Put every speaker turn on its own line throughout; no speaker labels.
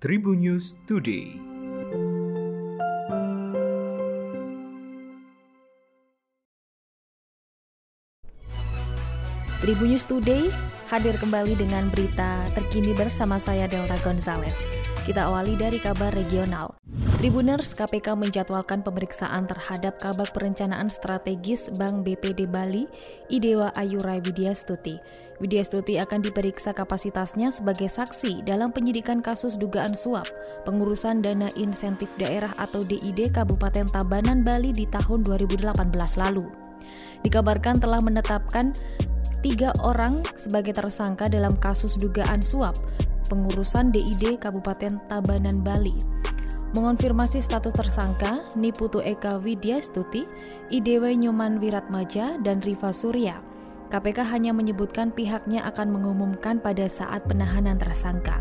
Tribun News Today.
Tribun News Today hadir kembali dengan berita terkini bersama saya Delta Gonzales. Kita awali dari kabar regional. Tribuners KPK menjadwalkan pemeriksaan terhadap Kabak Perencanaan Strategis Bank BPD Bali, Idewa Ayurai Widyastuti. Widyastuti akan diperiksa kapasitasnya sebagai saksi dalam penyidikan kasus dugaan suap, pengurusan dana insentif daerah atau DID Kabupaten Tabanan Bali di tahun 2018 lalu. Dikabarkan telah menetapkan tiga orang sebagai tersangka dalam kasus dugaan suap, pengurusan DID Kabupaten Tabanan Bali. Mengonfirmasi status tersangka, Niputu Eka Widya Stuti, Idewe Nyoman Wiratmaja, dan Riva Surya. KPK hanya menyebutkan pihaknya akan mengumumkan pada saat penahanan tersangka.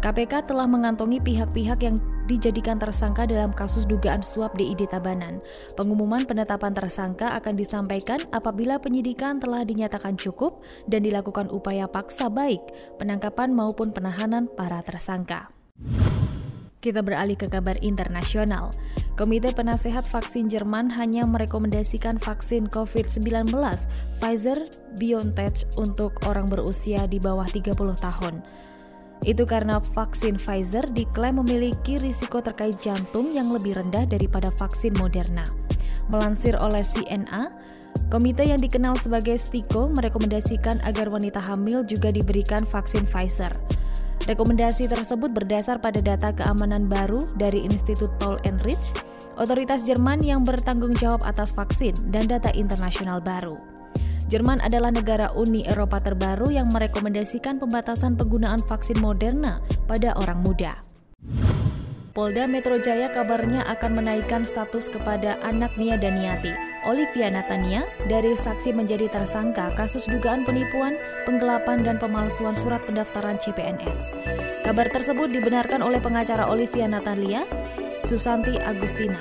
KPK telah mengantongi pihak-pihak yang dijadikan tersangka dalam kasus dugaan suap DID Tabanan. Pengumuman penetapan tersangka akan disampaikan apabila penyidikan telah dinyatakan cukup dan dilakukan upaya paksa baik penangkapan maupun penahanan para tersangka. Kita beralih ke kabar internasional. Komite Penasehat Vaksin Jerman hanya merekomendasikan vaksin COVID-19 Pfizer BioNTech untuk orang berusia di bawah 30 tahun. Itu karena vaksin Pfizer diklaim memiliki risiko terkait jantung yang lebih rendah daripada vaksin Moderna. Melansir oleh CNA, komite yang dikenal sebagai STIKO merekomendasikan agar wanita hamil juga diberikan vaksin Pfizer. Rekomendasi tersebut berdasar pada data keamanan baru dari Institut Paul Enrich, otoritas Jerman yang bertanggung jawab atas vaksin dan data internasional baru. Jerman adalah negara Uni Eropa terbaru yang merekomendasikan pembatasan penggunaan vaksin Moderna pada orang muda. Polda Metro Jaya kabarnya akan menaikkan status kepada anak Nia Daniati, Olivia Natania, dari saksi menjadi tersangka kasus dugaan penipuan, penggelapan, dan pemalsuan surat pendaftaran CPNS. Kabar tersebut dibenarkan oleh pengacara Olivia Natalia, Susanti Agustina.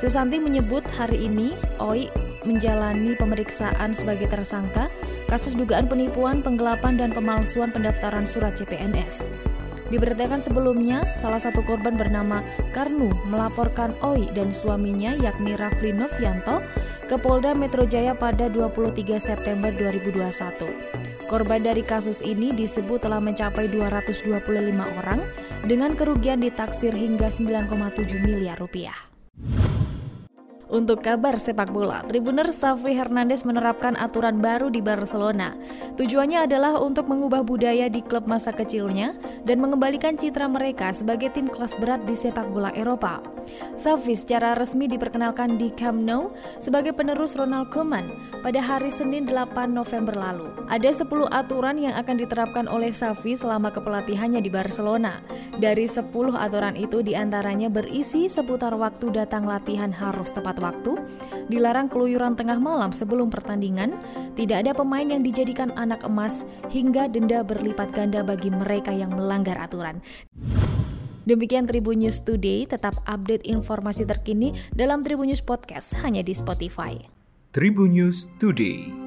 Susanti menyebut hari ini OI menjalani pemeriksaan sebagai tersangka kasus dugaan penipuan, penggelapan, dan pemalsuan pendaftaran surat CPNS. Diberitakan sebelumnya, salah satu korban bernama Karnu melaporkan Oi dan suaminya yakni Rafli Novianto ke Polda Metro Jaya pada 23 September 2021. Korban dari kasus ini disebut telah mencapai 225 orang dengan kerugian ditaksir hingga 9,7 miliar rupiah. Untuk kabar sepak bola, Tribuner Safi Hernandez menerapkan aturan baru di Barcelona. Tujuannya adalah untuk mengubah budaya di klub masa kecilnya dan mengembalikan citra mereka sebagai tim kelas berat di sepak bola Eropa. Safi secara resmi diperkenalkan di Camp Nou sebagai penerus Ronald Koeman pada hari Senin 8 November lalu. Ada 10 aturan yang akan diterapkan oleh Safi selama kepelatihannya di Barcelona. Dari 10 aturan itu di antaranya berisi seputar waktu datang latihan harus tepat waktu, dilarang keluyuran tengah malam sebelum pertandingan, tidak ada pemain yang dijadikan anak emas, hingga denda berlipat ganda bagi mereka yang melanggar aturan. Demikian Tribun News Today, tetap update informasi terkini dalam Tribun News Podcast hanya di Spotify.
Tribun News Today.